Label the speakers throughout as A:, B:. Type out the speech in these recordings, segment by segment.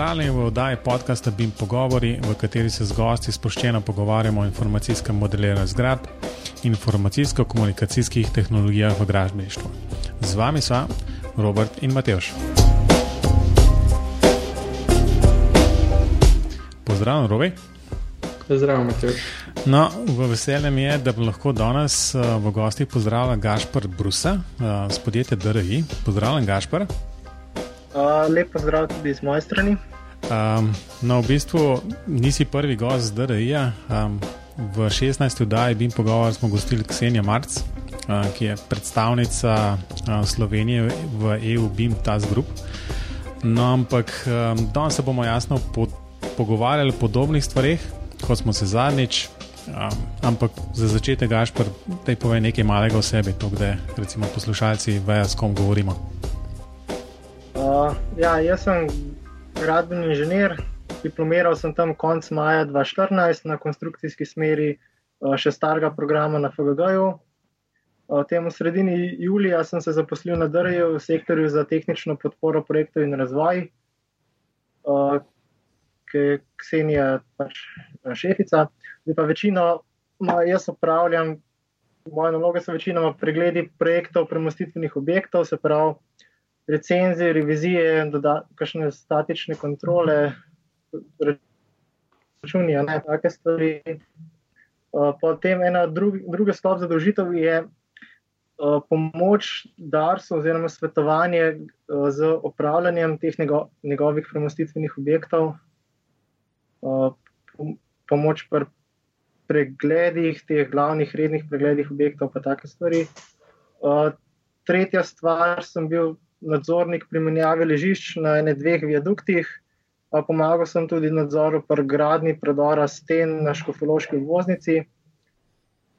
A: Pozdravljeni v oddaji podcasta BIM Pogovori, v kateri se z gosti spoščeno pogovarjamo o informacijskem modeliranju zgradb in informacijsko-komunikacijskih tehnologijah v gradbeništvu. Z vami sva Robert in Mateoš. Pozdravljen, Robi.
B: Zdravo, Mateoš.
A: No, veselje mi je, da bom lahko danes uh, v gostih pozdravil Gašpr Brusa uh, z podjetja DRI. Pozdravljen, Gašpr.
C: Uh, lep pozdrav tudi z moje strani.
A: Um, no, v bistvu nisi prvi gost z DRI-ja. Um, v 16. oddaji BIM pogovor smo gostili Ksenija Marc, uh, ki je predstavnica uh, Slovenije v EU BIM Task Group. No, ampak um, danes se bomo jasno po, pogovarjali o podobnih stvarih, kot smo se zadnjič. Um, ampak za začetek, Gašpr, da povej nekaj malega o sebi, to, da recimo poslušalci vejo, s kom govorimo.
C: Uh, ja, jaz sem gradbeni inženir, diplomiral sem tam konec maja 2014 na konstrukcijski smeri uh, še starega programa na FGG-ju. Uh, v sredini julija sem se zaposlil na DRJ v sektorju za tehnično podporo projektov in razvoj. Uh, ki je Ksenija, pač šefica. Zdaj pa večino, ma, jaz upravljam, moje naloge so večinoma pregledi projektov, premostitvenih objektov, se pravi recenzije, revizije, kakšne statične kontrole, računi, ne, take stvari. Potem ena drug, druga sklop zadolžitev je uh, pomoč Darsu oziroma svetovanje uh, z upravljanjem teh njego, njegovih premostitvenih objektov, pomoč pri pregledih, teh glavnih rednih pregledih objektov, pa take stvari. Tretja stvar, sem bil nadzornik pri menjavi ležišč na ene dveh viaduktih, pomagal sem tudi nadzoru pri gradni predora sten na škofološki voznici.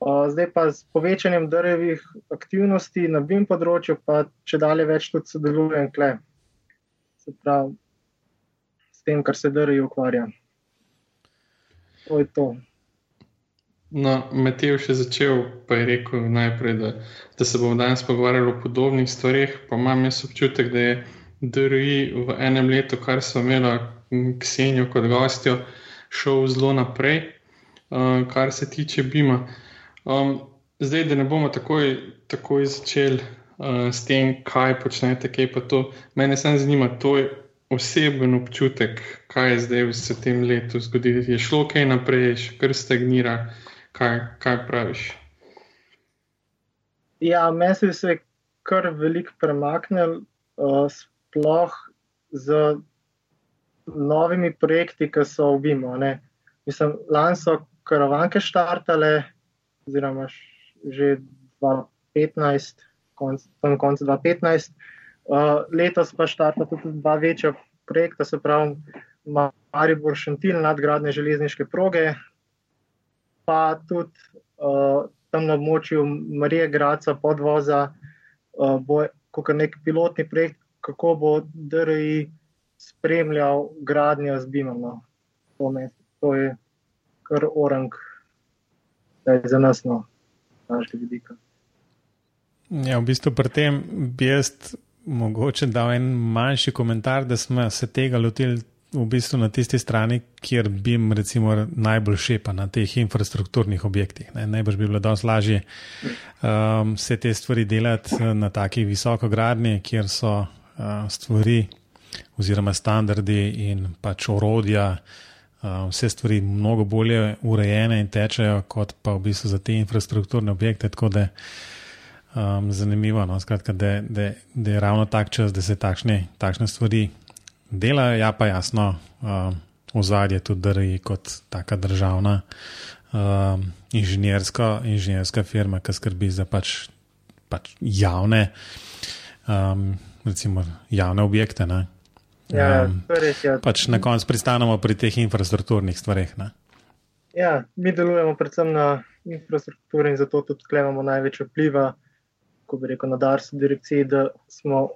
C: Zdaj pa s povečanjem drevih aktivnosti na BIM področju, pa če dalje več tudi sodelujem kle. Se pravi, s tem, kar se drvi ukvarja to je to.
B: No, Matej je začel, pa je rekel najprej, da, da se bomo danes pogovarjali o podobnih stvarih. Pa imam jaz občutek, da je DRI v enem letu, kar smo imeli Ksenijo kot gostjo, šel zelo naprej, uh, kar se tiče Bima. Um, zdaj, da ne bomo takoj, takoj začeli uh, s tem, kaj počnete, kaj pa to. Mene samo zanima, to je oseben občutek, kaj je zdaj v tem letu zgodilo. Je šlo kaj naprej, še kar stagnira, kaj, kaj praviš?
C: Ja, meni se je kar veliko premaknil, uh, sploh z novimi projekti, ki so v Bimu. Mislim, lani so karavanke štartale, oziroma že 2015, konc, konc 2015. Uh, letos pa štarta tudi dva večja projekta, se pravi Maribor Šentil, nadgradne železniške proge, pa tudi uh, tam na območju Marije Graca podvoza uh, bo kot nek pilotni projekt, kako bo DRI spremljal gradnjo z BIM-om. No. To, to je kar orang, da je za nas no, našega vidika.
A: Ja, v bistvu pri tem bi jaz mogoče dal en manjši komentar, da smo se tega lotili v bistvu na tisti strani, kjer bi jim recimo najbolj šepa na teh infrastrukturnih objektih. Ne? Najbrž bi bilo dosti lažje um, vse te stvari delati uh, na takih visokogradnji, kjer so uh, stvari oziroma standardi in pač orodja. Uh, vse stvari mnogo bolje urejene in tečejo, kot pa v bistvu za te infrastrukturne objekte. Tako da um, zanimivo, no? Skratka, da, da, da je ravno tak čas, da se takšne, takšne stvari delajo. Ja, pa jasno, um, ozadje tudi DRI kot taka državna um, inženjerska, inženjerska firma, ki skrbi za pač, pač javne, um, recimo, javne objekte. Ne?
C: Ja, um, res, ja.
A: pač na koncu pristanemo pri teh infrastrukturnih stvareh.
C: Ja, mi delujemo predvsem na infrastrukturi in zato tudi imamo največ vpliva kako bi rekel, na Darsu direkciji, da smo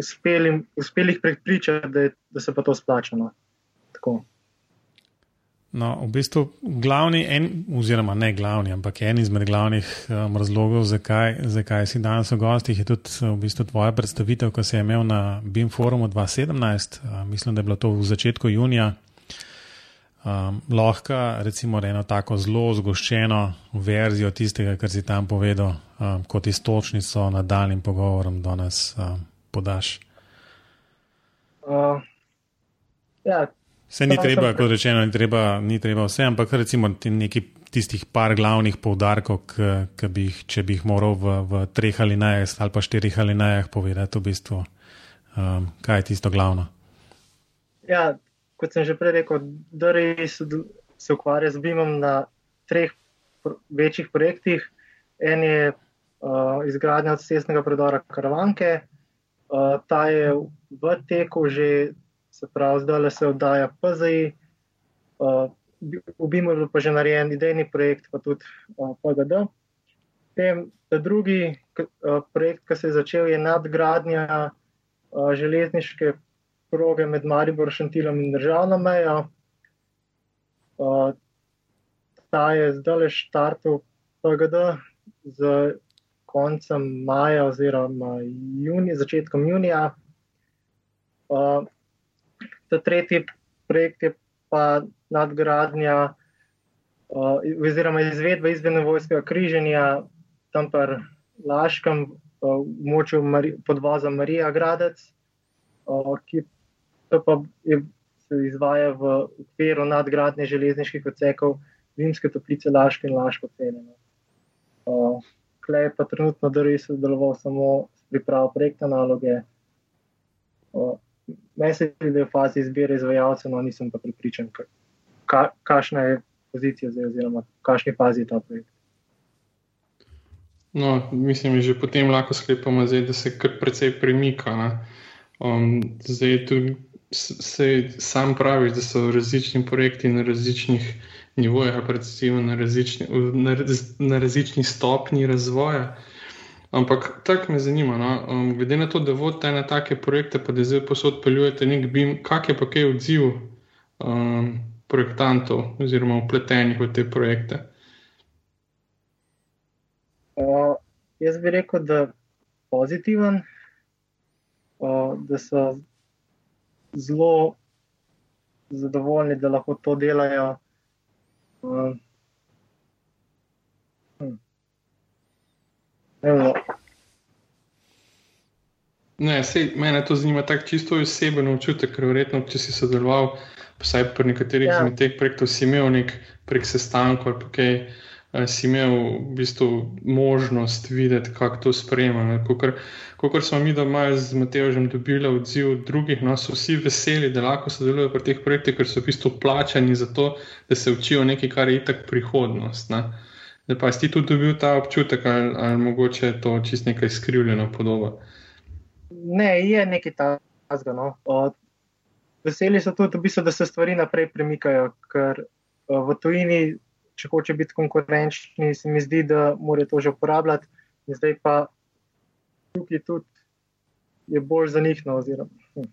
C: uspeli, uspeli jih prepričati, da, da se pa to splača. No.
A: No, v bistvu glavni, en, oziroma ne glavni, ampak en izmed glavnih um, razlogov, zakaj, zakaj si danes v gostih, je tudi v bistvu tvoja predstavitev, ko si je imel na BIM forumu 2017, uh, mislim, da je bilo to v začetku junija. Um, lahko recimo eno tako zelo zgoščeno verzijo tistega, kar si tam povedal, um, kot istočnico nadaljnim pogovorom do nas um, podaš.
C: Uh, ja,
A: Vse ni treba, kot rečeno, ni treba, ni treba vse, ampak recimo nekaj tistih par glavnih poudarkov, ki bi jih, če bi jih moral v, v treh ali najah ali pa štirih ali najah povedati, v bistvu, um, kaj je tisto glavno.
C: Ja, kot sem že prej rekel, DRI se ukvarja z BIM-om na treh večjih projektih. En je uh, izgradnja cestnega predora Karavanke, uh, ta je v teku že se pravi, zdaj le se oddaja PZI, uh, v BIM-u je pa že narejen idejni projekt, pa tudi uh, PGD. Tem, drugi uh, projekt, ki se je začel, je nadgradnja uh, železniške proge med Maribor, Šantilom in državno mejo. Uh, ta je zdaj le štartov PGD z koncem maja oziroma juni, začetkom junija. Uh, ta tretji projekt je pa nadgradnja uh, oziroma izvedba izvednevojskega križenja tam pa Laškem uh, v močju Mari, podvoza Marija Gradec, uh, ki pa je, se izvaja v okviru nadgradnje železniških odsekov Vimske toplice Laške in Laško cenjeno. Uh, Klej pa trenutno DRI sodeloval samo s pripravo projekta naloge. Meni se zdi, da je v fazi izbire izvajalca, no nisem pa pripričan, ka, kakšna je pozicija zdaj, oziroma v kakšni fazi je ta projekt.
B: No, mislim, že potem lahko sklepamo, zdaj, da se kar precej premika. Um, zdaj, tu se sam praviš, da so različni projekti na različnih nivojih, ali pa recimo na različni, na, na različni stopni razvoja. Ampak tako me zanima, no? um, glede na to, da vodite ene take projekte, pa da zdaj posod peljujete nek BIM, kak je pa kaj odziv um, projektantov oziroma upletenih v te projekte?
C: Uh, jaz bi rekel, da je pozitiven, uh, da so zelo zadovoljni, da lahko to delajo. Uh,
B: Ne, sej, mene to zanima tako čisto oseben občutek, ker verjetno, če si sodeloval, vsaj pri nekaterih ja. izmed teh projektov, si imel nek prek sestankov ali kaj, eh, si imel v bistvu možnost videti, kako to sprejema. Kot smo mi doma z Mateožem dobili odziv drugih, no, so vsi veseli, da lahko sodelujo pri teh projektih, ker so v bistvu plačani za to, da se učijo nekaj, kar je itak prihodnost. Ne. Da pa si tudi dobil ta občutek, ali, ali mogoče je to čist nekaj skrivljeno podoba.
C: Ne, je nekaj takega. No. Veseli so tudi, v bistvu, da se stvari naprej premikajo, ker v tujini, če hoče biti konkurenčni, se mi zdi, da morajo to že uporabljati, in zdaj pa tukaj tudi je bolj za njih. No, hm.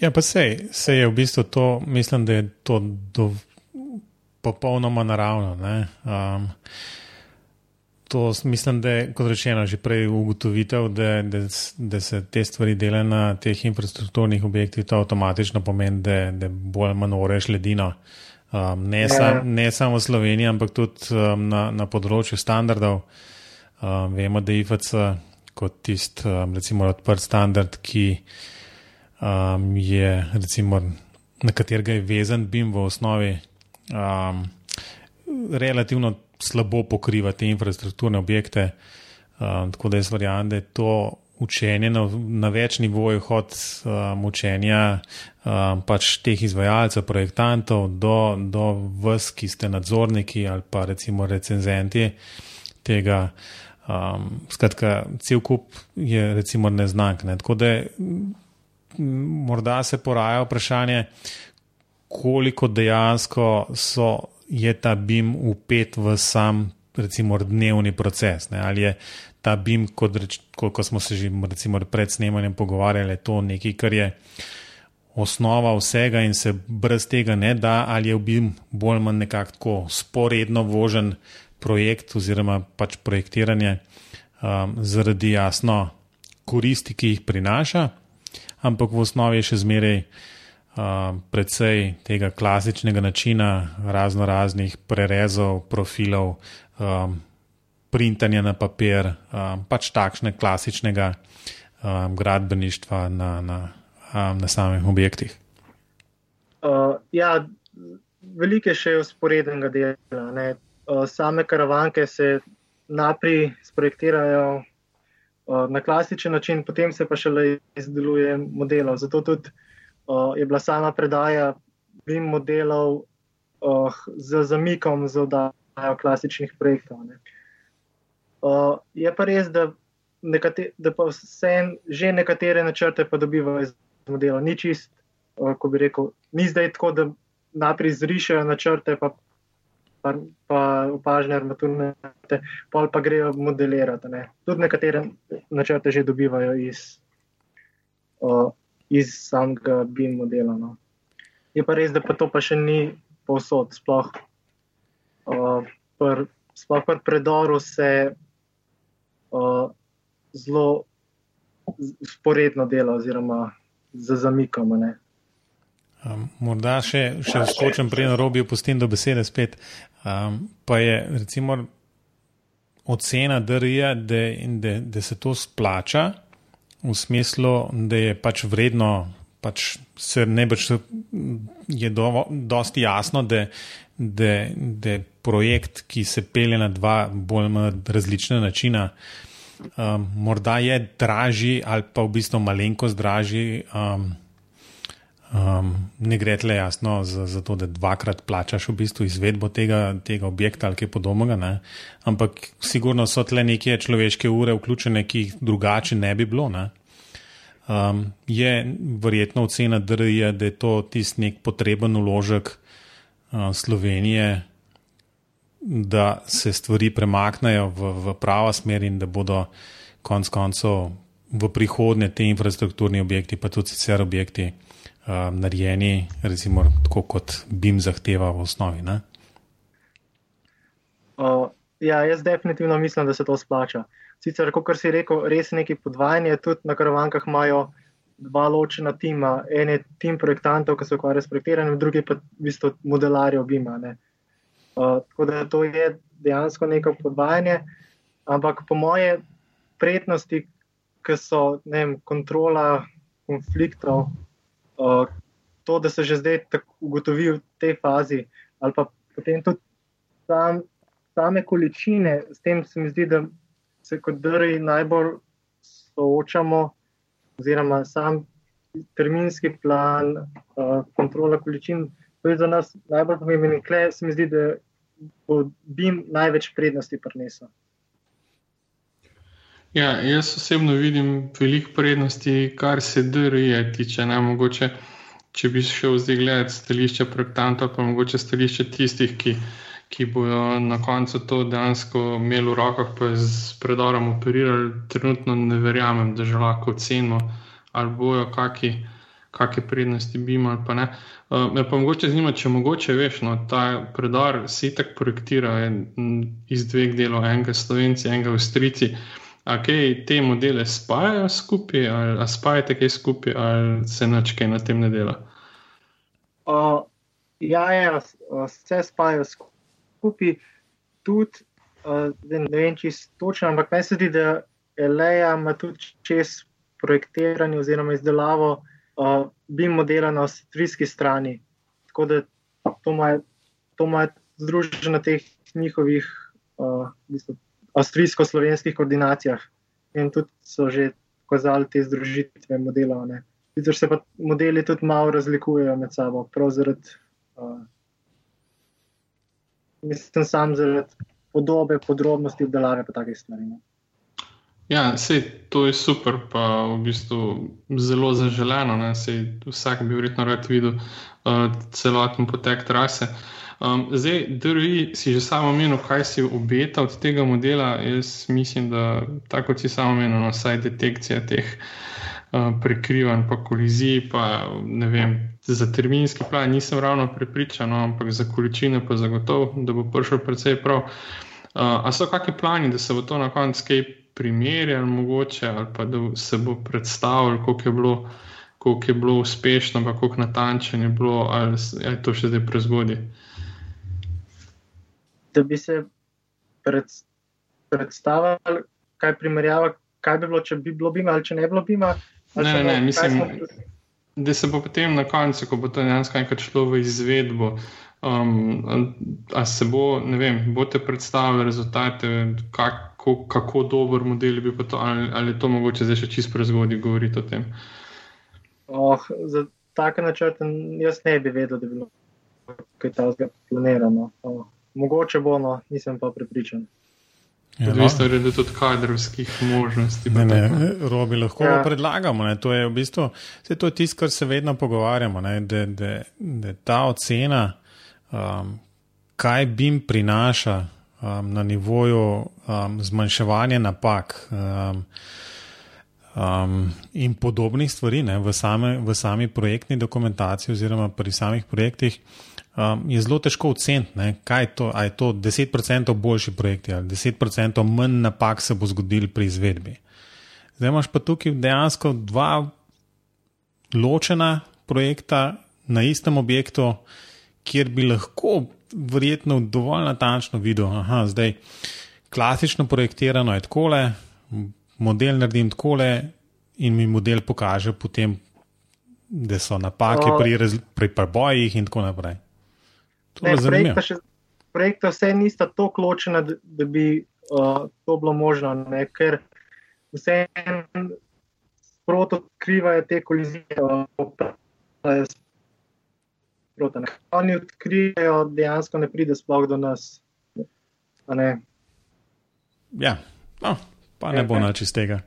A: Ja, pa sej, sej je v bistvu to, mislim, da je to dovolj popolnoma naravno. Um, to mislim, da je, kot rečeno, že prej ugotovitev, da, da, da se te stvari delajo na teh infrastrukturnih objektih, to avtomatično pomeni, da, da bolj manjoreš ledino. Um, ne, ja. sam, ne samo v Sloveniji, ampak tudi um, na, na področju standardov. Um, vemo, da je IFC kot tisti, um, recimo, odprt standard, ki um, je, recimo, na katerega je vezan BIM v osnovi um, relativno slabo pokriva te infrastrukturne objekte. Um, tako da jaz verjamem, da je to učenje na, na več nivojih, od um, učenja um, pač teh izvajalcev, projektantov, do, do vas, ki ste nadzorniki ali pa recimo recenzenti tega. Um, skratka, cel kup je recimo neznak. Ne? Tako da morda se poraja vprašanje, koliko dejansko so, je ta BIM upet v sam, recimo, dnevni proces. Ne? Ali je ta BIM, kot, reč, kot smo se že recimo, pred snemanjem pogovarjali, to nekaj, kar je osnova vsega in se brez tega ne da, ali je BIM bolj ali manj nekako sporedno vožen projekt oziroma pač projektiranje um, zaradi jasno koristi, ki jih prinaša, ampak v osnovi je še zmeraj um, predvsej tega klasičnega načina razno raznih prerezov, profilov, um, printanja na papir, um, pač takšne klasičnega um, gradbeništva na, na, um, na samih objektih.
C: Uh, ja, veliko je še usporednega dela. Uh, same karavanke se naprej sprojektirajo uh, na klasičen način, potem se pa šele izdeluje modelov. Zato tudi uh, je bila sama predaja BIM modelov uh, z zamikom za oddajo klasičnih projektov. Ne. Uh, je pa res, da, nekate, da pa vse že nekatere načrte pa dobivajo iz modela. Ni čist, uh, ko bi rekel, ni zdaj tako, da naprej zrišajo načrte, pa pa, pa opažne armaturne, pol pa grejo modelirati. Ne. Tudi nekatere načrte že dobivajo iz, uh, iz samega BIM modela. No. Je pa res, da pa to pa še ni povsod, sploh uh, pri pr predoru se uh, zelo sporedno dela, oziroma za zamikom.
A: Um, morda še, še skočim prej na robi, opustim do besede spet. Um, pa je recimo ocena DRI-ja, da, da, da se to splača v smislu, da je pač vredno, pač se ne več je do, dosti jasno, da, da, da projekt, ki se pelje na dva bolj različna načina, um, morda je dražji ali pa v bistvu malenkost dražji. Um, Um, ne gre tle jasno za, za to, da dvakrat plačaš v bistvu izvedbo tega, tega objekta ali kaj podobnega, ampak sigurno so tle neke človeške ure vključene, ki jih drugače ne bi bilo. Ne? Um, je verjetno ocena DRI, da je to tisti nek potreben uložek Slovenije, da se stvari premaknejo v, v pravo smer in da bodo konec koncev v prihodnje te infrastrukturni objekti, pa tudi sicer objekti uh, narejeni, recimo, tako kot BIM zahteva v osnovi.
C: Uh, ja, jaz definitivno mislim, da se to splača. Sicer, kot si rekel, res neki podvajanje, tudi na karavankah imajo dva ločena tima. En je tim projektantov, ki se ukvarjajo s projektiranjem, drugi pa v bistvu modelarjev BIM-a. Uh, tako da to je dejansko neko podvajanje, ampak po moje prednosti, ki so ne vem, kontrola konfliktov, uh, to, da se že zdaj tako ugotovi v tej fazi, ali pa potem tudi sam, same količine, s tem se mi zdi, da se kot drži najbolj soočamo, oziroma sam terminski plan, uh, kontrola količin. To je za nas najbolj pomemben in klej se mi zdi, da bo BIM največ prednosti prinesel.
B: Ja, jaz osebno vidim veliko prednosti, kar se DRI tiče. Ne, mogoče, če bi šel zdaj gledati stališče projektantov, pa mogoče stališče tistih, ki, ki bodo na koncu to dejansko imeli v rokah, pa z predorom operirali, trenutno ne verjamem, da že lahko ocenimo, ali bojo kakšne kakšne prednosti bi imeli, pa ne. Uh, me pa mogoče zanima, če mogoče veš, no, ta predor se tako projektira iz dveh delov, enega slovenci, enega avstrici. A kaj te modele spajajo skupaj, ali spajate kaj skupaj, ali se noč kaj na tem ne dela?
C: Uh, ja, ja, vse spajajo skupaj, tudi uh, ne vem, je točno, ampak meni se zdi, da Eleja ima tudi čez projektiranje oziroma izdelavo uh, BIM modela na avstrijski strani. Tako da to ima združeno na teh njihovih. Uh, avstrijsko-slovenskih koordinacijah in tudi so že pokazali te združitve modelov. Sicer se pa modeli tudi malo razlikujejo med sabo, prav zaradi, uh, mislim, sam zaradi podobe, podrobnosti obdelave in takih stvari. Ne.
B: Ja, sej, to je super, pa v bistvu zelo zaželeno. Sej, vsak bi verjetno rad videl uh, celoten potek trase. Um, zdaj, DRI si že samo menil, kaj si obeta od tega modela. Jaz mislim, da tako si samo menil, no, vsaj detekcija teh uh, prekrivanj, pa kolizij, pa ne vem, za terminski plan nisem ravno prepričan, no, ampak za količine pa zagotovo, da bo prišel precej prav. Uh, a so kakšni plani, da se bo to na koncu kaj primerjalo, mogoče, ali pa da se bo predstavljalo, koliko je bilo. Kako je bilo uspešno, pa kako natančno je bilo, ali je to še zdaj prezgodaj
C: da bi se pred, predstavili, kaj primerjava, kaj bi bilo, če bi bilo bima ali če ne bi bilo bima.
B: Ne, ne, ne, mislim, da se bo potem na koncu, ko bo to dejansko enkrat šlo v izvedbo, um, a se bo, ne vem, boste predstavili rezultate, kako, kako dober model bi to, ali, ali je to mogoče zdaj še čisto prezgodaj govoriti o tem.
C: Oh, za take načrte jaz ne bi vedel, da bi bilo kaj takega planirano. Oh mogoče bo, no, nisem pa pripričan.
B: Ja, Odvisno je tudi od kadrovskih možnosti.
A: Ne, ne, robi lahko ja. predlagamo. Ne, to je v bistvu to tisto, kar se vedno pogovarjamo. Ne, da, da, da ta ocena, um, kaj bi jim prinaša um, na nivoju um, zmanjševanja napak um, um, in podobnih stvari ne, v, same, v sami projektni dokumentaciji oziroma pri samih projektih um, je zelo težko oceniti, kaj je to. Ali je to 10% boljši projekt ali 10% manj napak se bo zgodil pri izvedbi. Zdaj imaš pa tukaj dejansko dva ločena projekta na istem objektu, kjer bi lahko verjetno dovolj natančno videl, da je klasično projektirano je takole, model naredim takole in mi model pokaže potem. Da so napake pri, pri prebojih, in tako naprej.
C: Projekta, še, projekta vse nista tako ločena, da, da bi uh, to bilo možno, ne? ker vse sproti odkrivajo te kolizije. Uh, Oni odkrijajo, dejansko ne pride sploh do nas.
A: Ja, no, pa ne bo nič iz tega.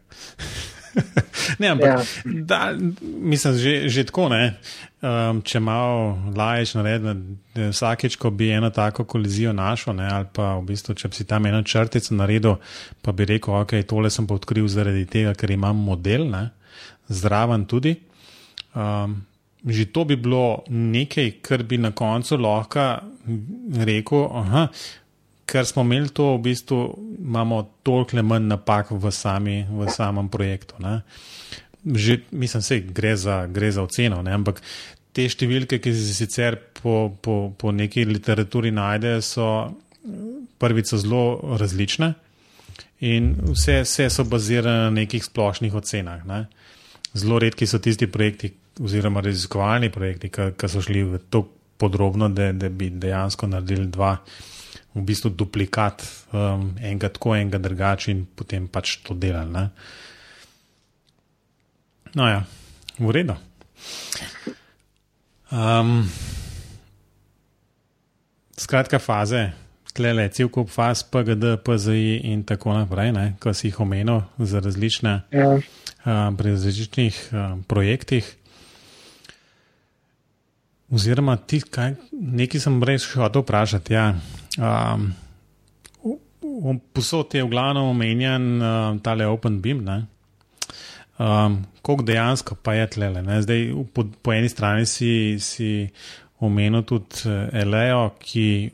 A: ne, ampak, ja. da, mislim, že, že tako ne. Um, če malo laješ narediti, vsakeč, ko bi eno tako kolizijo našel, ne, ali pa v bistvu, če bi si tam eno črtico naredil, pa bi rekel, ok, tole sem pa odkril zaradi tega, ker imam model, ne, zraven tudi. Um, že to bi bilo nekaj, kar bi na koncu lahko rekel, aha, ker smo imeli to, v bistvu imamo toliko manj napak v, sami, v samem projektu. Ne. Že, mislim, da gre, gre za oceno, ne, ampak te številke, ki se sicer po, po, po neki literaturi najdejo, so prvič zelo različne in vse, vse so bazirane na nekih splošnih ocenah. Ne. Zelo redki so tisti projekti, oziroma raziskovalni projekti, ki so šli v to podrobno, da, da bi dejansko naredili dva v bistvu duplikat um, enega tako, enega drugače in potem pač to delali. Ne? No, ja, v redu. Um, skratka, faze, tle le cel kup faz, PGD, PZI in tako naprej, ki si jih omenil za različne, ja. um, pri različnih um, projektih. Oziroma, ti, kaj, nekaj sem res hotel vprašati. Ja. Um, Posod je v glavnem omenjen uh, tale Open Beam. Um, Kako dejansko pa je tle? Zdaj, po, po eni strani si, si omenil tudi eh, Elejo, ki,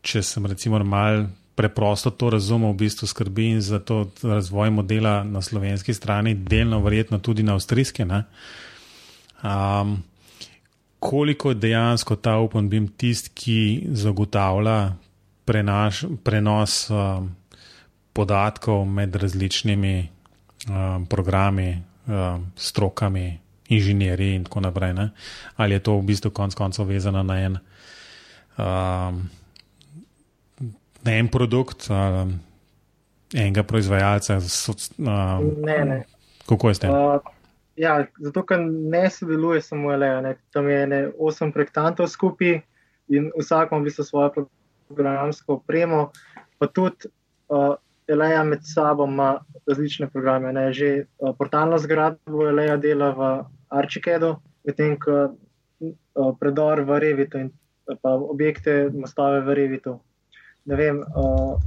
A: če sem recimo mal preprosto to razumel, v bistvu skrbi za to razvoj modela na slovenski strani, delno verjetno tudi na avstrijski. Um, koliko je dejansko ta OpenBeam tisti, ki zagotavlja prenaš, prenos um, podatkov med različnimi um, programi, um, strokami, inženirji in tako naprej. Ne? Ali je to v bistvu konec koncev vezano na en, um, na en produkt, um, enega proizvajalca? Um,
C: ne, ne.
A: Kako je s tem? Uh,
C: ja, zato, ker ne sodeluje samo LE, tam je ne, osem projektantov skupaj in vsak ima v bistvu svojo programsko opremo, pa tudi uh, Eleja med sabo ima različne programe. Ne. Že uh, portalno zgradbo Eleja dela v Archikedu, medtem ko uh, predor v Revitu in pa objekte, mostove v Revitu. Ne vem, uh,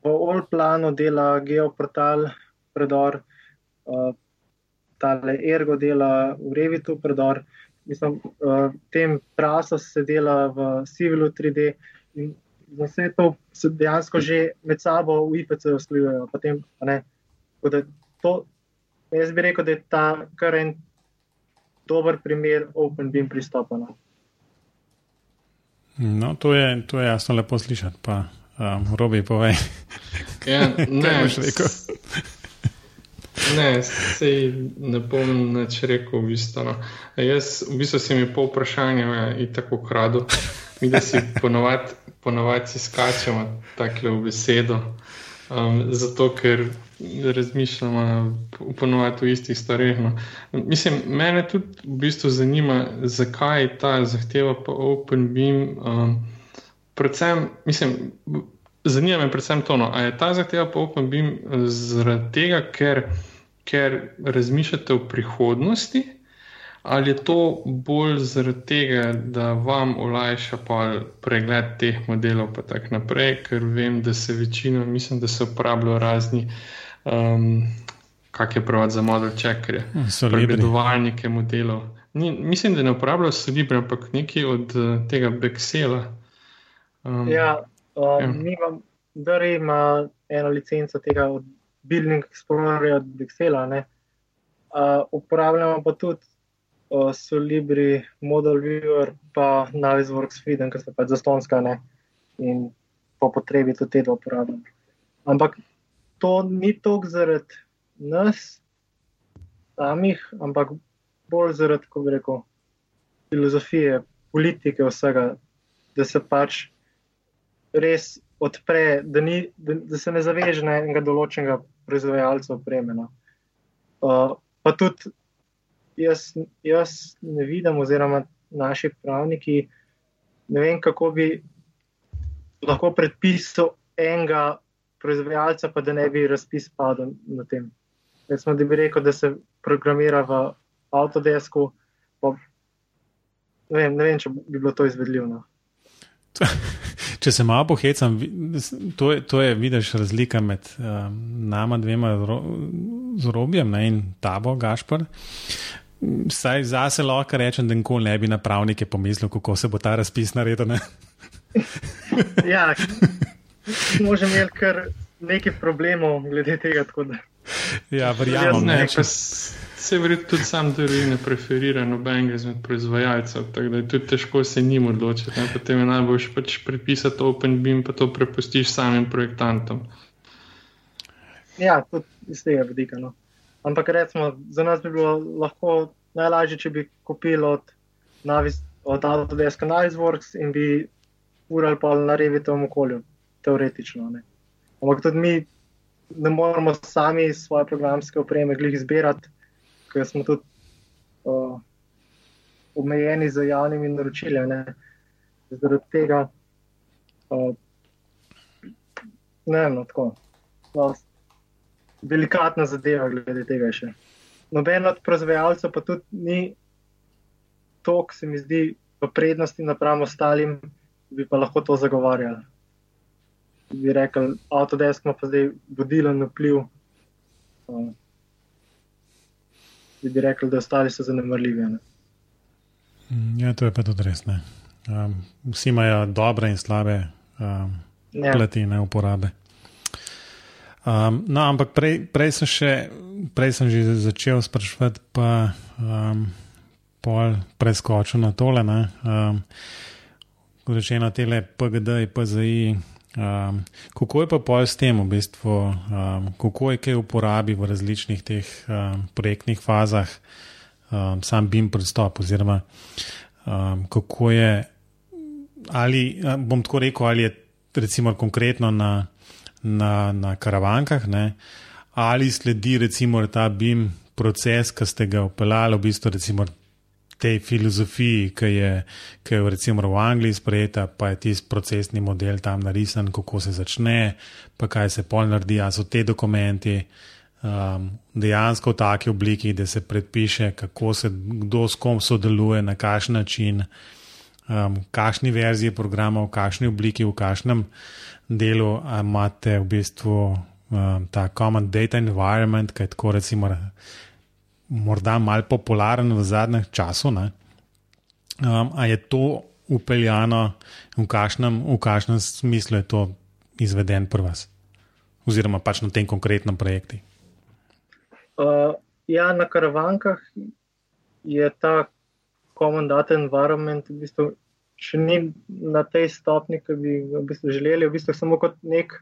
C: v Allplanu dela geoportal predor. Uh, tale Ergo dela v Revitu predor, mislim, uh, tem traso se dela v Civilu 3D in za vse to se dejansko že med sabo v IPC usklajujejo. Potem, ne, to, jaz bi rekel, da je ta kar en dober primer OpenBeam pristopa. No.
A: No, to, je, to je jasno lepo slišati. Pa, um, Robi, povej.
B: Ja, ne, boš rekel. Ne, sej ne bom nič rekel. V bistvu, no. Jaz, v bistvu si mi po vprašanju ja, tako kradu, mi da si ponovadi skačemo tako v besedo. Um, zato, ker razmišljamo ponovadi v istih stvareh. No. Mislim, mene tudi v bistvu zanima, zakaj ta zahteva po OpenBeam. Um, predvsem, mislim, zanima me predvsem to, no, ali je ta zahteva po OpenBeam zaradi tega, ker, ker razmišljate o prihodnosti. Ali je to bolj zaradi tega, da vam olajša pregled teh modelov, pa tako naprej, ker vem, da se večino, mislim, da se uporabljajo razni, um, kak je prav za model checkerje, pregledovalnike modelov. Ni, mislim, da ne uporabljajo Solibri, ampak nekaj od uh, tega Bexela.
C: Um, ja, um, ja. mi imamo, da ima eno licenco tega od Building Explorerja od Bexela. Uh, uporabljamo pa tudi uh, Solibri, Model Viewer, pa Navisworks Feeden, ker so pač zastonska ne? in po potrebi tudi te dva uporabljam. Ampak to ni toliko zaradi nas samih, ampak bolj zaradi, kako bi rekel, filozofije, politike vsega, da se pač res odpre, da, ni, da, da se ne zaveže na enega določenega proizvajalca opreme. No. Uh, pa tudi jaz, jaz ne vidim, oziroma naši pravniki, ne vem, kako bi lahko predpisal enega proizvajalca, pa da ne bi razpis padel na tem. Recimo, da bi rekel, da se programira v Autodesku. Ne vem, ne vem, če bi bilo to izvedljivo.
A: Če se malo pohecam, to je, to je vidiš razlika med um, nama dvema z Robijem in tabo, Gašpor. Saj zase lahko rečem, da nikoli ne bi na pravnike pomislil, kako se bo ta razpis naredil.
C: ja, možem imeti kar nekaj problemov glede tega.
A: Ja, verjamem.
B: Ne, ne, se verjetno tudi sam deli ne preferira nobenega izmed proizvajalcev, tako da je tudi težko se njim odločiti. Ne? Potem je najboljš pač prepisati OpenBeam, pa to prepustiš samim projektantom.
C: Ja, tudi iz tega vidika. No. Ampak recimo, za nas bi bilo lahko najlažje, če bi kupili od, od Autodesk Navisworks in bi urali pa na revitovem okolju, teoretično. Ne. Ampak tudi mi ne moramo sami svoje programske opreme glih izbirati, ker smo tudi uh, omejeni z javnimi naročili. Zaradi tega, uh, ne vem, no, tako. No, delikatna zadeva, glede tega še. Noben od proizvajalcev pa tudi ni to, kar se mi zdi v prednosti napram ostalim, bi pa lahko to zagovarjali. Bi rekel, Autodesk ima pa zdaj vodilen vpliv. Uh, bi rekel, da ostali so zanemrljivi.
A: Mm, ja, to je pa tudi res. Um, vsi imajo dobre in slabe um, ja. plati in uporabe. Um, no, ampak prej, prej, sem še, prej sem že začel sprašovati, pa um, pol preskočil na tole. Um, rečeno, te PGD in PZI. Um, kako je pa pol s tem, v bistvu, um, kako je kaj uporabi v različnih teh um, projektnih fazah, um, sam BIM pristop, oziroma um, kako je, ali bom tako rekel, ali je recimo konkretno na na, na karavankah, ne? ali sledi recimo ta BIM proces, ki ste ga upeljali v bistvu recimo tej filozofiji, ki je, ki je recimo v Angliji sprejeta, pa je tisti procesni model tam narisan, kako se začne, pa kaj se pol naredi, a so te dokumenti. Um, dejansko v taki obliki, da se predpiše, kako se kdo s kom sodeluje, na kakšen način, um, kakšni verziji programa, v kakšni obliki, v kakšnem delu imate v bistvu um, ta common data environment, kaj tako recimo morda mal popularen v zadnjem času. Um, a je to upeljano, v kakšnem, v kakšnem smislu je to izveden pri vas, oziroma pač na tem konkretnem projektu?
C: Uh, ja, na karavankah je ta common data environment v bistvu še ni na tej stopni, ki bi v bistvu želeli, v bistvu samo kot nek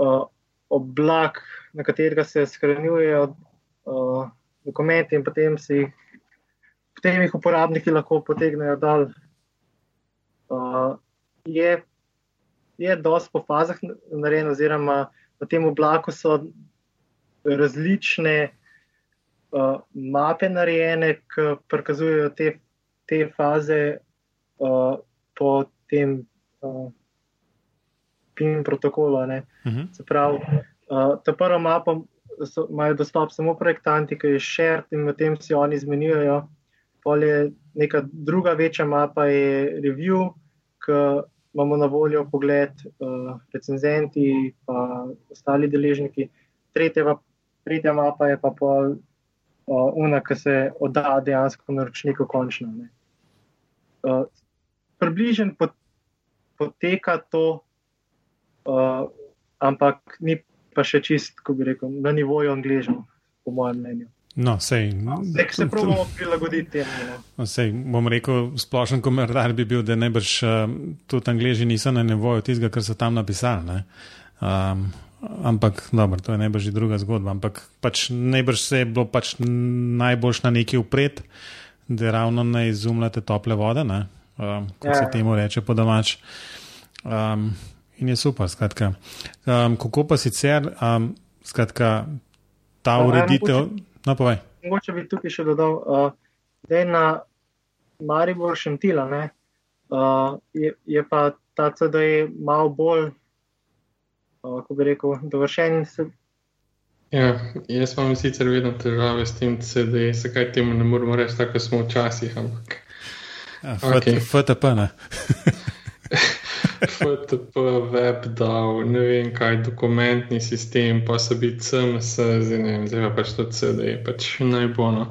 C: uh, oblak, na katerega se shranjujejo uh, dokumenti in potem, jih, potem jih uporabniki lahko potegnejo dol. Uh, je je dosti po fazah narejen, oziroma na tem oblaku so različne uh, mape narejene, ki prikazujejo te, te faze uh, po tem uh, PIN protokolu. Uh mhm. -huh. Se pravi, uh, ta prva mapa so, imajo dostop samo projektanti, ki je shared in v tem si oni izmenjujejo. Polje neka druga večja mapa je review, ki imamo na voljo pogled uh, recenzenti in ostali deležniki. Tretja, tretja mapa je pa pol uh, una, ki se odda dejansko naročniku končno. Uh, približen pot, poteka to, uh, ampak ni pa še čist, ko bi rekel, na nivoju angližev, po mojem mnenju.
A: No, sej,
C: Nek se pravimo prilagoditi temu.
A: No. Sej, bom rekel, splošen komentar bi bil, da najbrž uh, tudi angliži niso na nivoju tistega, kar so tam napisali. Um, ampak, dobro, to je najbrž druga zgodba. Ampak pač najbrž se je bilo pač najboljš na neki upred, da ravno ne izumljate tople vode. Ne? um, kot ja. se temu reče po domač. Um, in je super, skratka. Um, kako pa sicer, um, skratka, ta pa, ureditev. No, povej.
C: Mogoče bi tukaj še dodal, uh, da je na Maribor Šentila, uh, je, je pa ta CD malo bolj, uh, kako bi rekel, dovršen. Se...
B: Ja, jaz imam sicer vedno težave s tem CD, zakaj temu ne moremo reči, tako smo včasih, ampak.
A: Ja, FTP, ne.
B: FTP, WebDAV, ne vem kaj, dokumentni sistem, pa so biti CMS, zdaj ne vem, zdaj pa pač to CD, pač najbolj.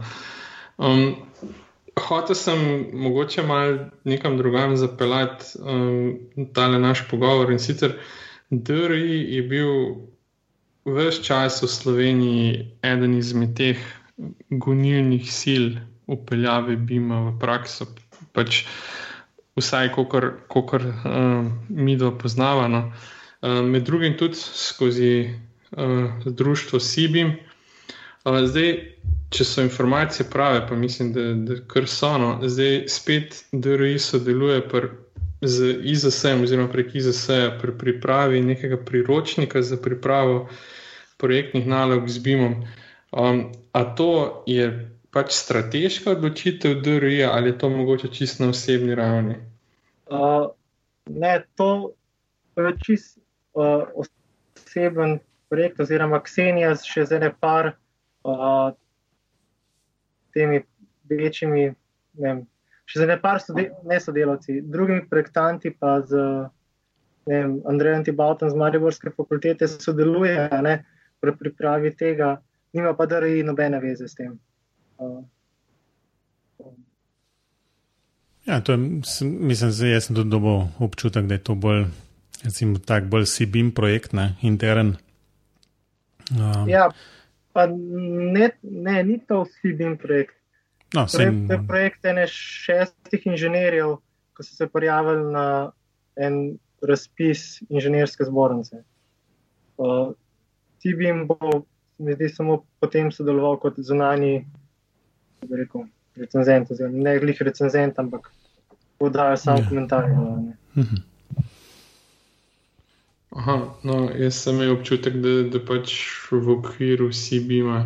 B: Um, hotel sem mogoče malo nekam drugam zapeljati um, tale naš pogovor in sicer DRI je bil ves čas v Sloveniji eden izmed teh gonilnih sil upeljave BIM-a v prakso pač vsaj, kot uh, mi dva poznava. No. Uh, med drugim tudi skozi uh, društvo Sibim. Uh, zdaj, če so informacije prave, pa mislim, da, da kar so, no, zdaj spet DRI sodeluje pr, z IZS-em, oziroma prek IZS-a pri pripravi nekega priročnika za pripravo projektnih nalog z BIM-om. Um, a to je pač strateška odločitev DRI ali je to mogoče čisto na osebni ravni?
C: Uh, ne, to je čisto uh, oseben projekt, oziroma Ksenija še z ene par uh, temi večjimi, ne vem, še z ene par sode, ne sodelavci, drugimi projektanti pa z Andrejem Tibautom z Mariborske fakultete sodeluje ne, pri pripravi tega, nima pa DRI nobene veze s tem.
A: Ja, to je, mislim, da jaz sem tudi dobil občutek, da je to bolj, recimo, tak bolj SIBIM projekt, ne, intern.
C: Um, ja, pa ne, ne, ni to SIBIM projekt.
A: No,
C: je, to je projekt ene šestih inženirjev, ko so se prijavili na en razpis inženirske zbornice. Uh, SIBIM bo, mi zdi, samo potem sodeloval kot zunani rekel, recenzent, oziroma ne glih recenzent, ampak podajo samo ja. komentarje. Mhm.
B: Aha, no, jaz sem imel občutek, da, da pač v okviru CB-ma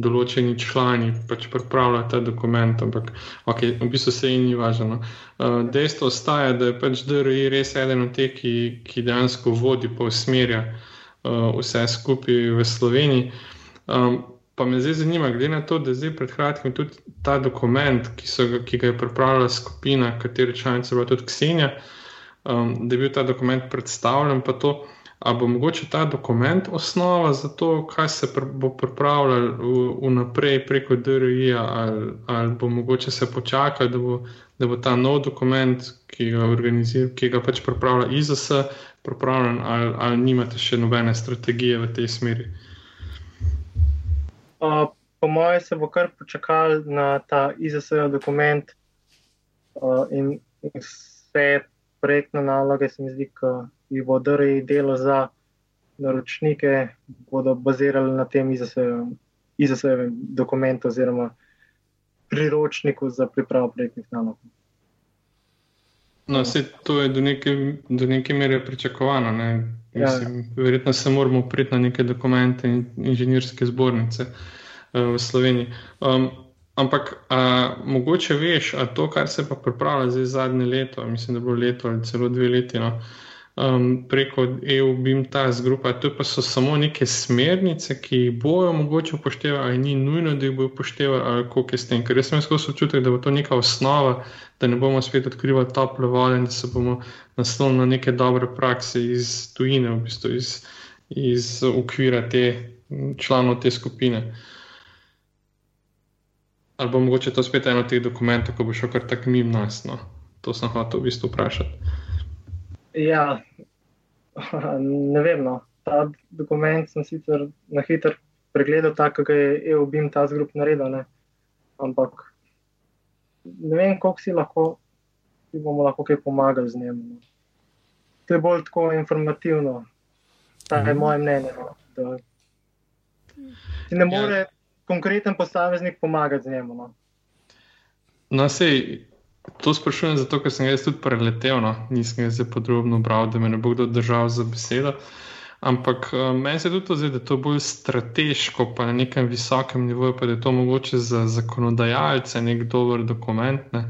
B: določeni člani pač pripravljajo ta dokument, ampak okay, v bistvu se jim ni važno. Uh, dejstvo ostaja, da je pač DRI res eden od teh, ki, ki dejansko vodi pa usmerja uh, vse skupaj v Sloveniji. Um, Pa me zdaj zanima, glede na to, da zdaj pred kratkim tudi ta dokument, ki, ga, ki ga je pripravila skupina, katere članice je bila tudi Ksenija, um, da je bil ta dokument predstavljen. To, Ali bo mogoče ta dokument osnova za to, kaj se pr bo pripravljalo vnaprej preko DRI-ja, ali, ali bo mogoče se počakati, da bo, da bo ta nov dokument, ki ga, ki ga pač pripravlja IZS, pripravljen, ali, ali nimate še nobene strategije v tej smeri?
C: Uh, po mojem, se bo kar počakal na ta IZS dokument uh, in vse projektne naloge, se mi zdi, ki jih bo DRI delo za naročnike, bodo bazirali na tem IZS-evem dokumentu oziroma priročniku za pripravo projektnih nalog.
B: No, vse to je do neke, do neke mere pričakovano. Ne? Ja. Mislim, ja. Verjetno se moramo priti na neke dokumente in inženirske zbornice uh, v Sloveniji. Um, ampak, a, mogoče veš, da to, kar se pa pripravlja zdaj zadnje leto, mislim, da bo leto ali celo dve leti. No? Um, preko EU, BIM, ta zgrupa. To pa so samo neke smernice, ki jih bojo mogoče upoštevati, ali ni nujno, da jih bojo upoštevati, ali kako je s tem. Ker jaz sem skozi občutek, da bo to neka osnova, da ne bomo spet odkrivali tople vode in da se bomo naslovili na neke dobre prakse iz tujine, v bistvu iz, iz okvira te članov te skupine. Ali bo mogoče to spet eno od teh dokumentov, ko bo šel kar tak mim nas. No? To sem hotel v bistvu vprašati.
C: Ja, ne vem. No. Ta dokument sem sicer na hitro pregledal, tako da je EUBIM ta zgrup naredil. Ne. Ampak ne vem, koliko si lahko, ki bomo lahko kaj pomagali z njim. No. To je bolj tako informativno, to je mhm. moje mnenje. No, da, ne more ja. konkreten posameznik pomagati z njim. No,
B: no sej. To sprašujem zato, ker sem jaz tudi preletel, no? nisem jaz podrobno bral, da me ne bo kdo držal za besedo. Ampak uh, meni se tudi to zdi, da je to bolj strateško, pa na nekem visokem nivoju, pa da je to mogoče za zakonodajalce nek dober dokument, ne?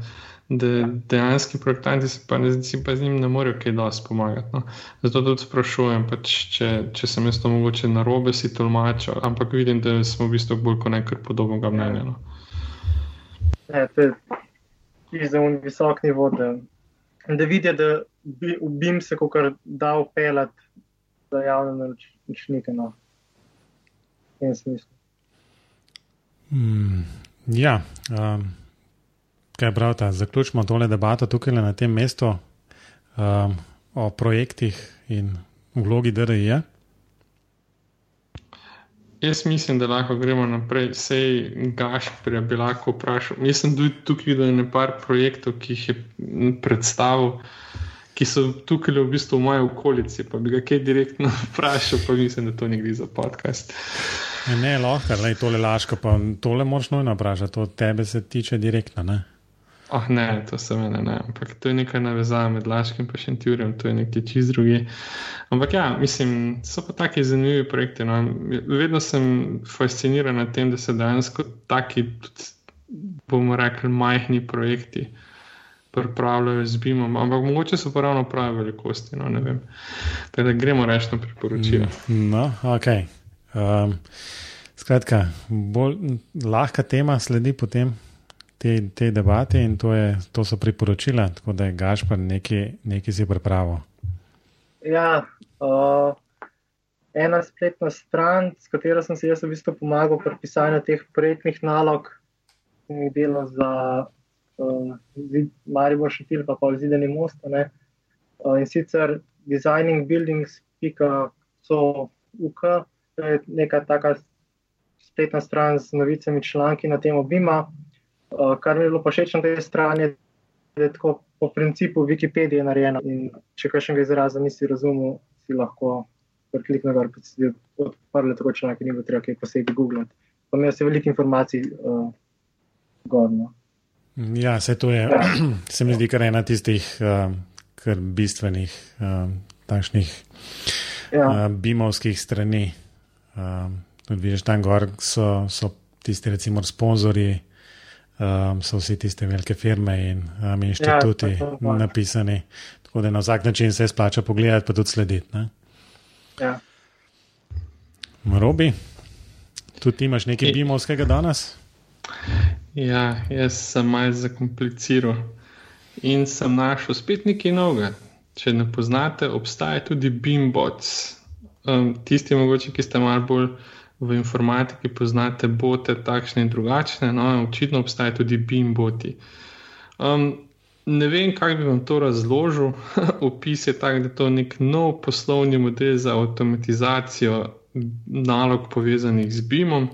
B: da dejansko projektanti se pa, ne, si pa z njim ne morejo kaj dosti pomagati. No? Zato tudi sprašujem, pač, če, če sem jaz to mogoče na robe si tolmačil, ampak vidim, da smo v bistvu bolj kot nekaj podobnega mnenja. No?
C: Ja, za un visok nivo, da, da vidijo, da bi, BIM se kar da upeljati za javne naročnike. No.
A: Mm, ja, um, kaj pravite, zaključimo tole debato tukaj na tem mestu um, o projektih in vlogi DRI.
B: Jaz mislim, da lahko gremo naprej. Sej Gašpor bi lahko vprašal. Jaz sem tudi tukaj videl nekaj projektov, ki jih je predstavil, ki so tukaj v bistvu v moji okolici. Pa bi ga kaj direktno vprašal, pa mislim, da to ni gre za podcast.
A: Ne, lahko, le tole laško, pa tole moraš nujno vprašati, to tebe se tiče direktno. Ne?
B: Oh, ne, to se meni ne, ampak to je nekaj navezave med Laškim in Šentjurjem, to je nekaj čist drugi. Ampak ja, mislim, so pa taki zanimivi projekti. No. Vedno sem fasciniran nad tem, da se dejansko taki, bomo rekli, majhni projekti pripravljajo z BIM-om, ampak mogoče so pa ravno prave velikosti. No, da gremo reči na priporočila.
A: No, ok. Um, skratka, bolj lahka tema sledi potem te, te debate in to, je, to so priporočila, tako da je Gašpar nekaj, si pripravil.
C: Ja, uh, ena spletna stran, s katero sem se jaz v bistvu pomagal pri pisanju teh projektnih nalog, ki jih delo za uh, Maribor Šetil, pa pa vzideni most. Uh, in sicer designingbuildings.co.uk, to je neka taka spletna stran z novicami, članki na temo BIM-a. Uh, kar mi je bilo pa všeč na tej strani, da je tako po principu Wikipedije narejeno. In če kakšnega izraza nisi razumel, si lahko prikliknil, da si ti odprl tako članek, ki ni bilo treba kaj posebej googlati. Pa mi je vse veliko informacij uh, godno.
A: Ja, se to je, ja. se mi zdi, kar ena tistih uh, kar bistvenih uh, takšnih ja. uh, bimovskih strani. Uh, tudi vidiš, tam gor so, so tisti, recimo, sponzorji um, so vsi tiste velike firme in um, inštituti ja, napisani. Tako da na vsak način se splača pogledati, pa tudi slediti.
C: Ja.
A: Robi, tudi ti imaš nekaj bimovskega danes?
B: Ja, jaz sem malce zakompliciral in sem našel spet nekaj novega. Če ne poznate, obstaja tudi Bimbots. um, tisti, mogoče, ki ste malo bolj v informatiki, poznate bote takšne in drugačne. No, očitno obstajajo tudi BIM boti. Um, ne vem, kako bi vam to razložil. Opis je tak, da je to nek nov poslovni model za avtomatizacijo nalog povezanih z BIM-om.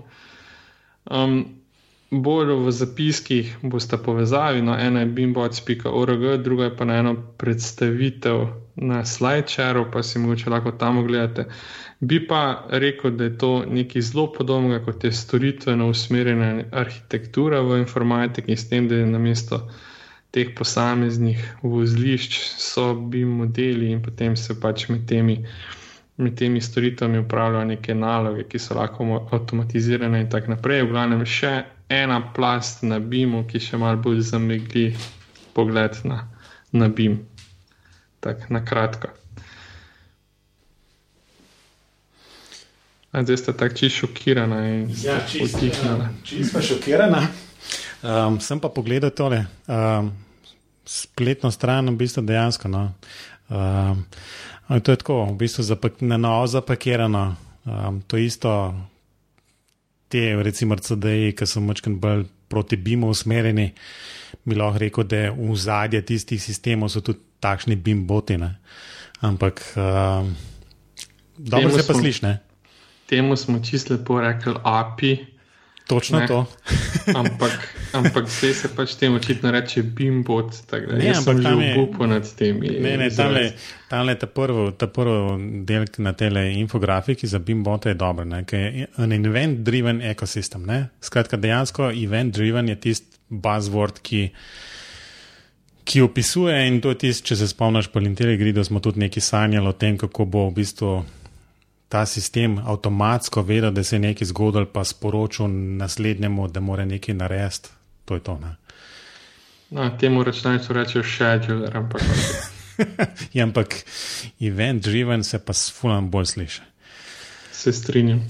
B: Um, bolj v zapiskih boste povezali, no, ena je bimbots.org, druga je pa na eno predstavitev na slideshareu, pa si mogoče lahko tam ogledate. Bi pa rekel, da je to nekaj zelo podobnega kot je storitveno usmerjena arhitektura v informatiki, s tem, da je na mesto teh posameznih vozlišč so BIM modeli in potem se pač med temi. Med temi storitvami upravljajo neke naloge, ki so lahko avtomatizirane, in tako naprej. V glavnem, še ena plast na BIM-u, ki še malo bolj zamegli pogled na, na BIM. Tako na kratko. Zdaj ste tako čisto šokirani in
A: ja,
B: utihnili.
A: Čisto šokirani. Um, sem pa pogledal tole um, spletno stran, v bistvu dejansko. No. Um, to je tako, v bistvu zapak, na novo zapakirano. Um, to isto, te, recimo, CD-ji, ki so močkaj bolj proti BIM-u usmerjeni, bi lahko rekel, da v zadje tistih sistemov so tudi takšni BIM-boti. Ampak um, dobro se pa sliši.
B: Temu smo čisto lepo rekli API.
A: Točno ne. to.
B: ampak, ampak zdaj se pač temu očitno reče bimbot. Ne, ampak tam je upo nad temi.
A: Ne, ne, tam je, je ta prvi del na tele infografiki za bimbot je dober, ker je en event-driven ekosistem. Ne? Skratka, dejansko event-driven je tisti buzzword, ki. Ki opisuje, in to je tisto, če se spomniš, po Linterju, da smo tudi nekaj sanjali o tem, kako bo v bistvu ta sistem avtomatsko vedel, da se je nekaj zgodilo, pa sporočil naslednjemu, da mora nekaj narediti. To je to. Ne?
B: No, temu računalniku rečejo schedule, ampak.
A: ja, ampak event driven se pa sfulam bolj sliši.
B: Se strinjam.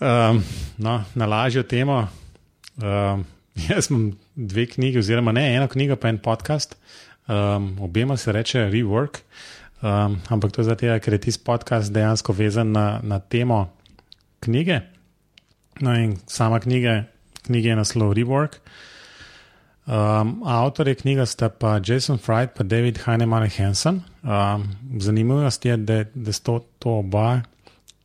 A: Um, no, na lažjo temo. Um, jaz imam dve knjigi, oziroma ne eno knjigo, pa en podcast. Um, obema se reče Rework. Um, ampak to je zato, ker je tisti podcast dejansko vezan na, na temo knjige. No, in sama knjiga, knjiga je naslov Rework. Um, avtor je knjiga sta pa Jason Fried in David Heinemann Hansen. Um, Zanimivost je, da, da sta to oba,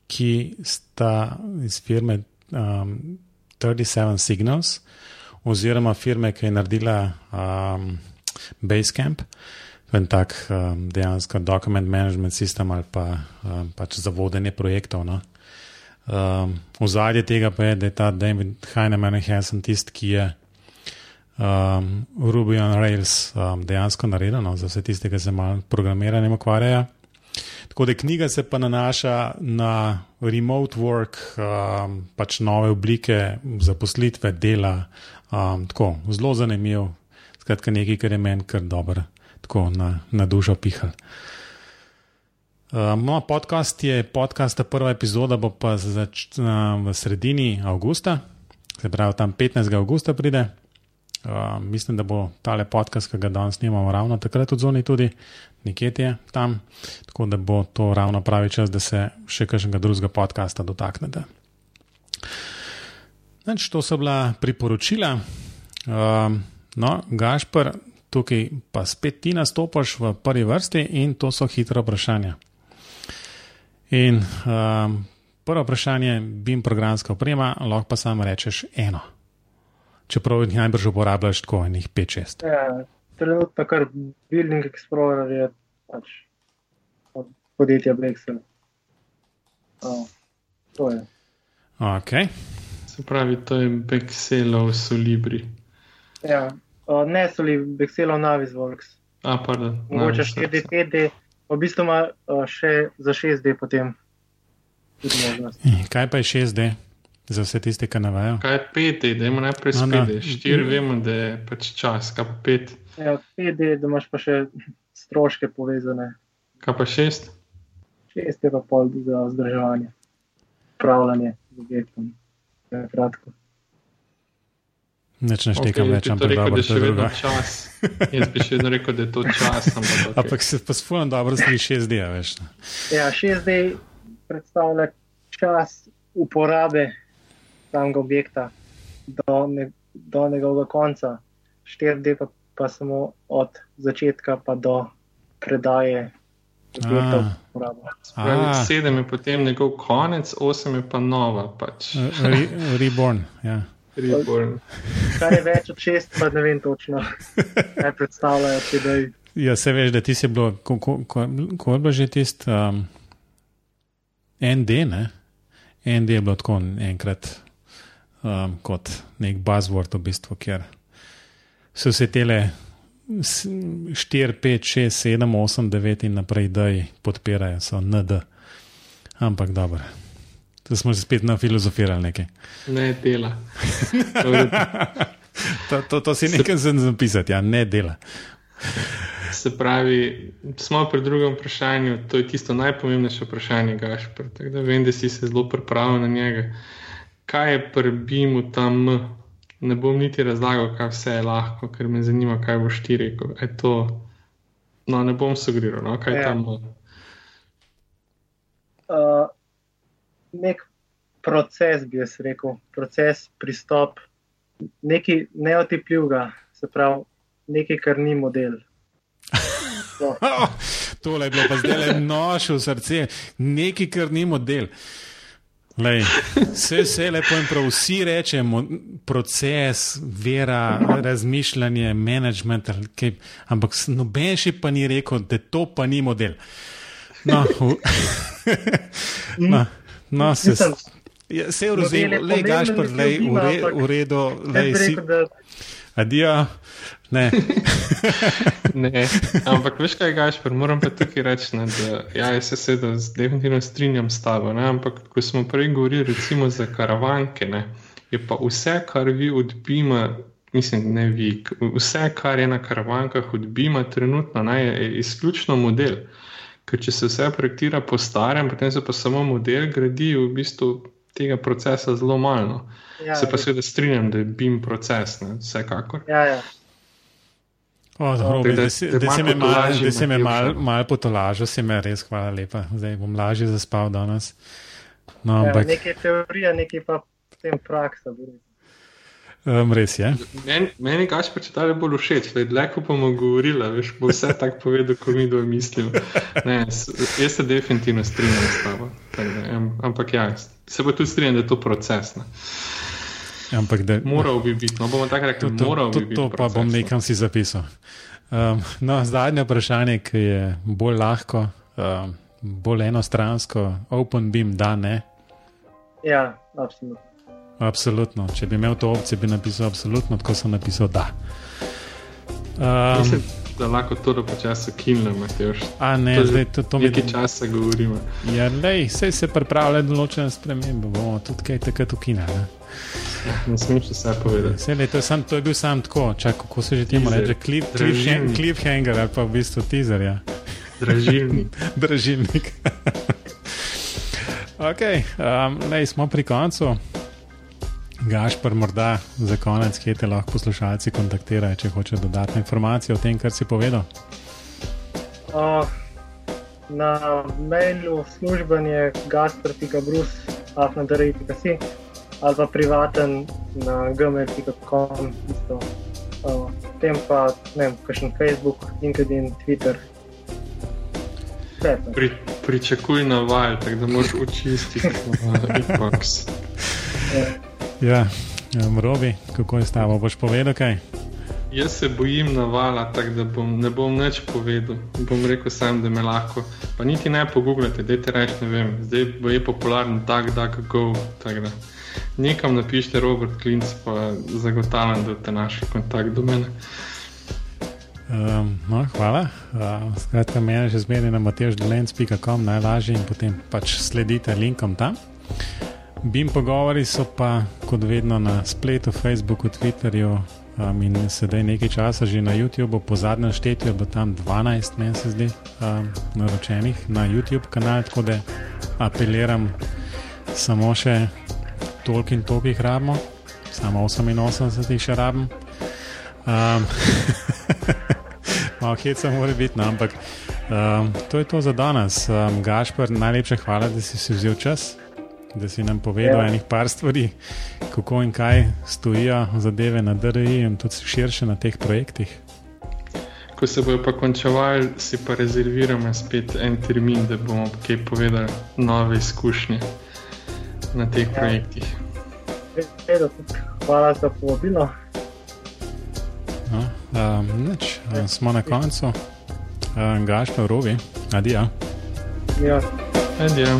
A: ki sta iz firme um, 37 Signals, oziroma firme, ki je naredila um, Basecamp en tak um, dejansko document management sistem ali pa, um, pač za vodenje projektov. No. Um, v zadnje tega pa je, da je ta David Heinemann Hansen tisti, ki je um, Ruby on Rails um, dejansko naredil no, za vse tiste, ki se malo programiranjem ukvarjajo. Tako da knjiga se pa nanaša na remote work, um, pač nove oblike zaposlitve, dela. Um, tako, zelo zanimiv, skratka, nekaj, kar je meni kar dobro tako na, na dušo pihal. Uh, moj podcast je podcast, prva epizoda bo pa začela v sredini avgusta, se pravi tam 15. avgusta pride. Uh, mislim, da bo tale podcast, ki ga danes snimamo, ravno takrat odzvoni tudi, nekje je tam, tako da bo to ravno pravi čas, da se še kakšnega drugega podcasta dotaknete. Neč, to so bila priporočila. Uh, no, Gašpr, tukaj pa spet ti nastopaš v prvi vrsti in to so hitre vprašanja. In um, prvo vprašanje, bim programska oprema, lahko pa samo rečeš eno. Čeprav jih najbrž uporabljaš tako, enih 5-6.
C: Ja, trenutno kar Building Explorer je pač od podjetja Blexel. Oh, to je.
A: Ok.
B: Se pravi, to je Bexelov Solibri.
C: Ja, Uh, ne, so li Bexelov Navisworks.
B: A, pardon.
C: Mogoče 4D, v bistvu ima uh, še za 6D potem.
A: Kaj pa je 6D? Za vse tiste, ki navajo.
B: Kaj je 5D, da imamo najprej 4D? 4 vemo, da je pač čas, kaj pa 5.
C: Ja, 5D, da imaš pa še stroške povezane.
B: Kaj pa 6?
C: 6 je pa pol za vzdrževanje, upravljanje z objektom. Kratko.
A: Neč neštekam okay, več, ampak
B: dobro, da je vedno čas. Jaz bi še vedno rekel, da je to čas. Ampak,
A: okay. ampak se pa spomnim dobro, si 6D, veš.
C: Ja, 6D predstavlja čas uporabe samega objekta do, ne, do njegovega konca, 4D pa, pa samo od začetka pa do predaje.
A: A. A.
B: Sedem je potem njegov konec, osem je pa nova. Pač.
A: Re, reborn. Ja.
B: Reborn.
C: Kar je več od šest, pa ne vem točno, kaj predstavljajo te dej.
A: Ja, se veš, da ti si bilo, ko, ko, ko, ko je bilo že tisto um, ND, ne? ND je bilo tako enkrat um, kot nek buzzword v bistvu, kjer so se tele 4, 5, 6, 7, 8, 9 in naprej, da jih podpirajo, so ND. Ampak dobro. To smo že spet na filozofirali nekaj.
B: Ne dela.
A: to, to, to si nekaj za zapisati, ja, ne dela.
B: Se pravi, smo pri drugem vprašanju, to je tisto najpomembnejše vprašanje, Gašpr. Tako da vem, da si se zelo pripravil na njega. Kaj je pri BIM-u tam? Ne bom niti razlagal, kaj vse je lahko, ker me zanima, kaj boš ti rekel. To, no, ne bom sugeriral, no, kaj
C: Ja.
B: tam.
C: Uh, nek proces, bi jaz rekel, proces, pristop, nekaj neotipljivega, se pravi, nekaj, kar ni model. To.
A: Oh, tole je bilo pa zdaj le nož v srce, nekaj, kar ni model. Lej, vse, vse lepo in prav, vsi rečemo, proces, vera, razmišljanje, management, kaj, ampak noben še pa ni rekel, da to pa ni model. No, v, no, no se,
C: Mislim,
A: se je
C: model je
A: razumel, le Gašpr, lej, v, redu,
C: bi
A: si, adijo, ne.
B: Ne, ampak veš kaj, Gašpor, moram pa tukaj reči, ne, da ja, jaz se seveda z- definitivno strinjam s tabo. Ne, ampak ko smo prej govorili recimo za karavanke, ne, je pa vse, kar vi odbima, mislim, ne vi, vse, kar je na karavankah odbima trenutno, ne, je izključno model. Ker če se vse projektira po starem, potem se pa samo model gradi, v bistvu tega procesa zelo malo.
C: ja,
B: Se pa seveda strinjam, da je BIM proces, ne, vsekakor.
C: ja, ja.
A: O, dobro,
B: da-
A: da,
B: da
A: da
B: malo
A: me mal,
B: na
A: mal,
B: bivšem.
A: mal potolažil, si me res hvala lepa. Zdaj bom lažje zaspal danes. No,
C: ja
A: ampak
C: nekaj teorija, nekaj pa potem praksa. rekel.
A: Um, res je.
B: Meni, meni gaš pa če dalje bolj všeč, da je dlje, ko bomo govorili, veš, bo vse tako povedal, kot mi dvoje mislimo. Ne, jaz se definitivno strinjam s tabo. Ampak ja, se pa tudi strinjam, da je to proces. Ne.
A: Ampak da,
B: Moral bi biti, no bomo tako rekli,
A: to, to,
B: moral
A: to,
B: bi biti.
A: to pa
B: proces,
A: bom
B: no.
A: nekam si zapisal. Um, no, zadnje vprašanje, ki je bolj lahko, um, bolj enostransko, open beam, da ne.
C: Ja, absolutno.
A: Absolutno. Če bi imel to opcijo, bi napisal absolutno, tako sem napisal da. Um,
B: Mislim, da lahko to do počasa kinemo, Mateoš.
A: a ne,
B: to
A: zdaj to, to mi
B: Nekaj časa govorimo.
A: Ja, lej, sej se pripravlja določene spremembe, bomo tudi kaj takrat ukinili.
B: Ne smeš vse povedati.
A: Vse le, to, je sam, to je bil sam tako, čak, kako se že temu reče, cliff,
B: Dražilnik.
A: cliffhanger ali pa v bistvu teaser, ja.
B: Dražilni.
A: dražilnik. ok, um, lej, smo pri koncu. Gašpr, morda za konec, kje te lahko poslušalci kontaktirajo, če hoče dodatne informacije o tem, kar si povedal.
C: Uh, na mailu služben je gasper.brus.afnadari.si ali pa privaten na gmail.com. isto. Uh, Potem pa, ne vem, kakšen Facebook, LinkedIn, Twitter.
B: Pri, pričakuj na val, tako da moraš očistiti uh, inbox.
A: Ja, um, Robi, kako je s tabo, boš povedal kaj?
B: Jaz se bojim navala, tako da bom, ne bom nič povedal. Bom rekel sam, da me lahko. Pa niti ne pogooglate, dajte reči, ne vem. Zdaj bo je popularen DuckDuckGo. tako da Nekam napišite Robert Klinc, pa zagotavljam, da te našli kontakt do mene.
A: Um, no, hvala. Uh, skratka, meni že zmeraj na mateždolenc.com najlažje in potem pač sledite linkom tam. BIM pogovori so pa kot vedno na spletu, Facebooku, Twitterju um, in sedaj nekaj časa že na YouTubu, po zadnjem štetju bilo tam 12, meni se zdi, um, naročenih na YouTube kanal, tako da apeliram samo še toliko in toliko jih rabimo, samo 88 jih še rabim. Um, Malo heca mora biti, no, ampak Um, to je to za danes. Um, Gašpor, najlepša hvala, da si si vzel čas, da si nam povedal ja. enih par stvari, kako in kaj stojijo zadeve na DRI in tudi širše na teh projektih.
B: Ko se bojo pa končevali, si pa rezerviramo spet en termin, da bomo kaj povedali nove izkušnje na teh ja. projektih.
C: Hvala za povabilo.
A: No, um, neč, um, smo na koncu. Um, Gašpor, rovi, adijo.
C: Ja.
B: Adijo.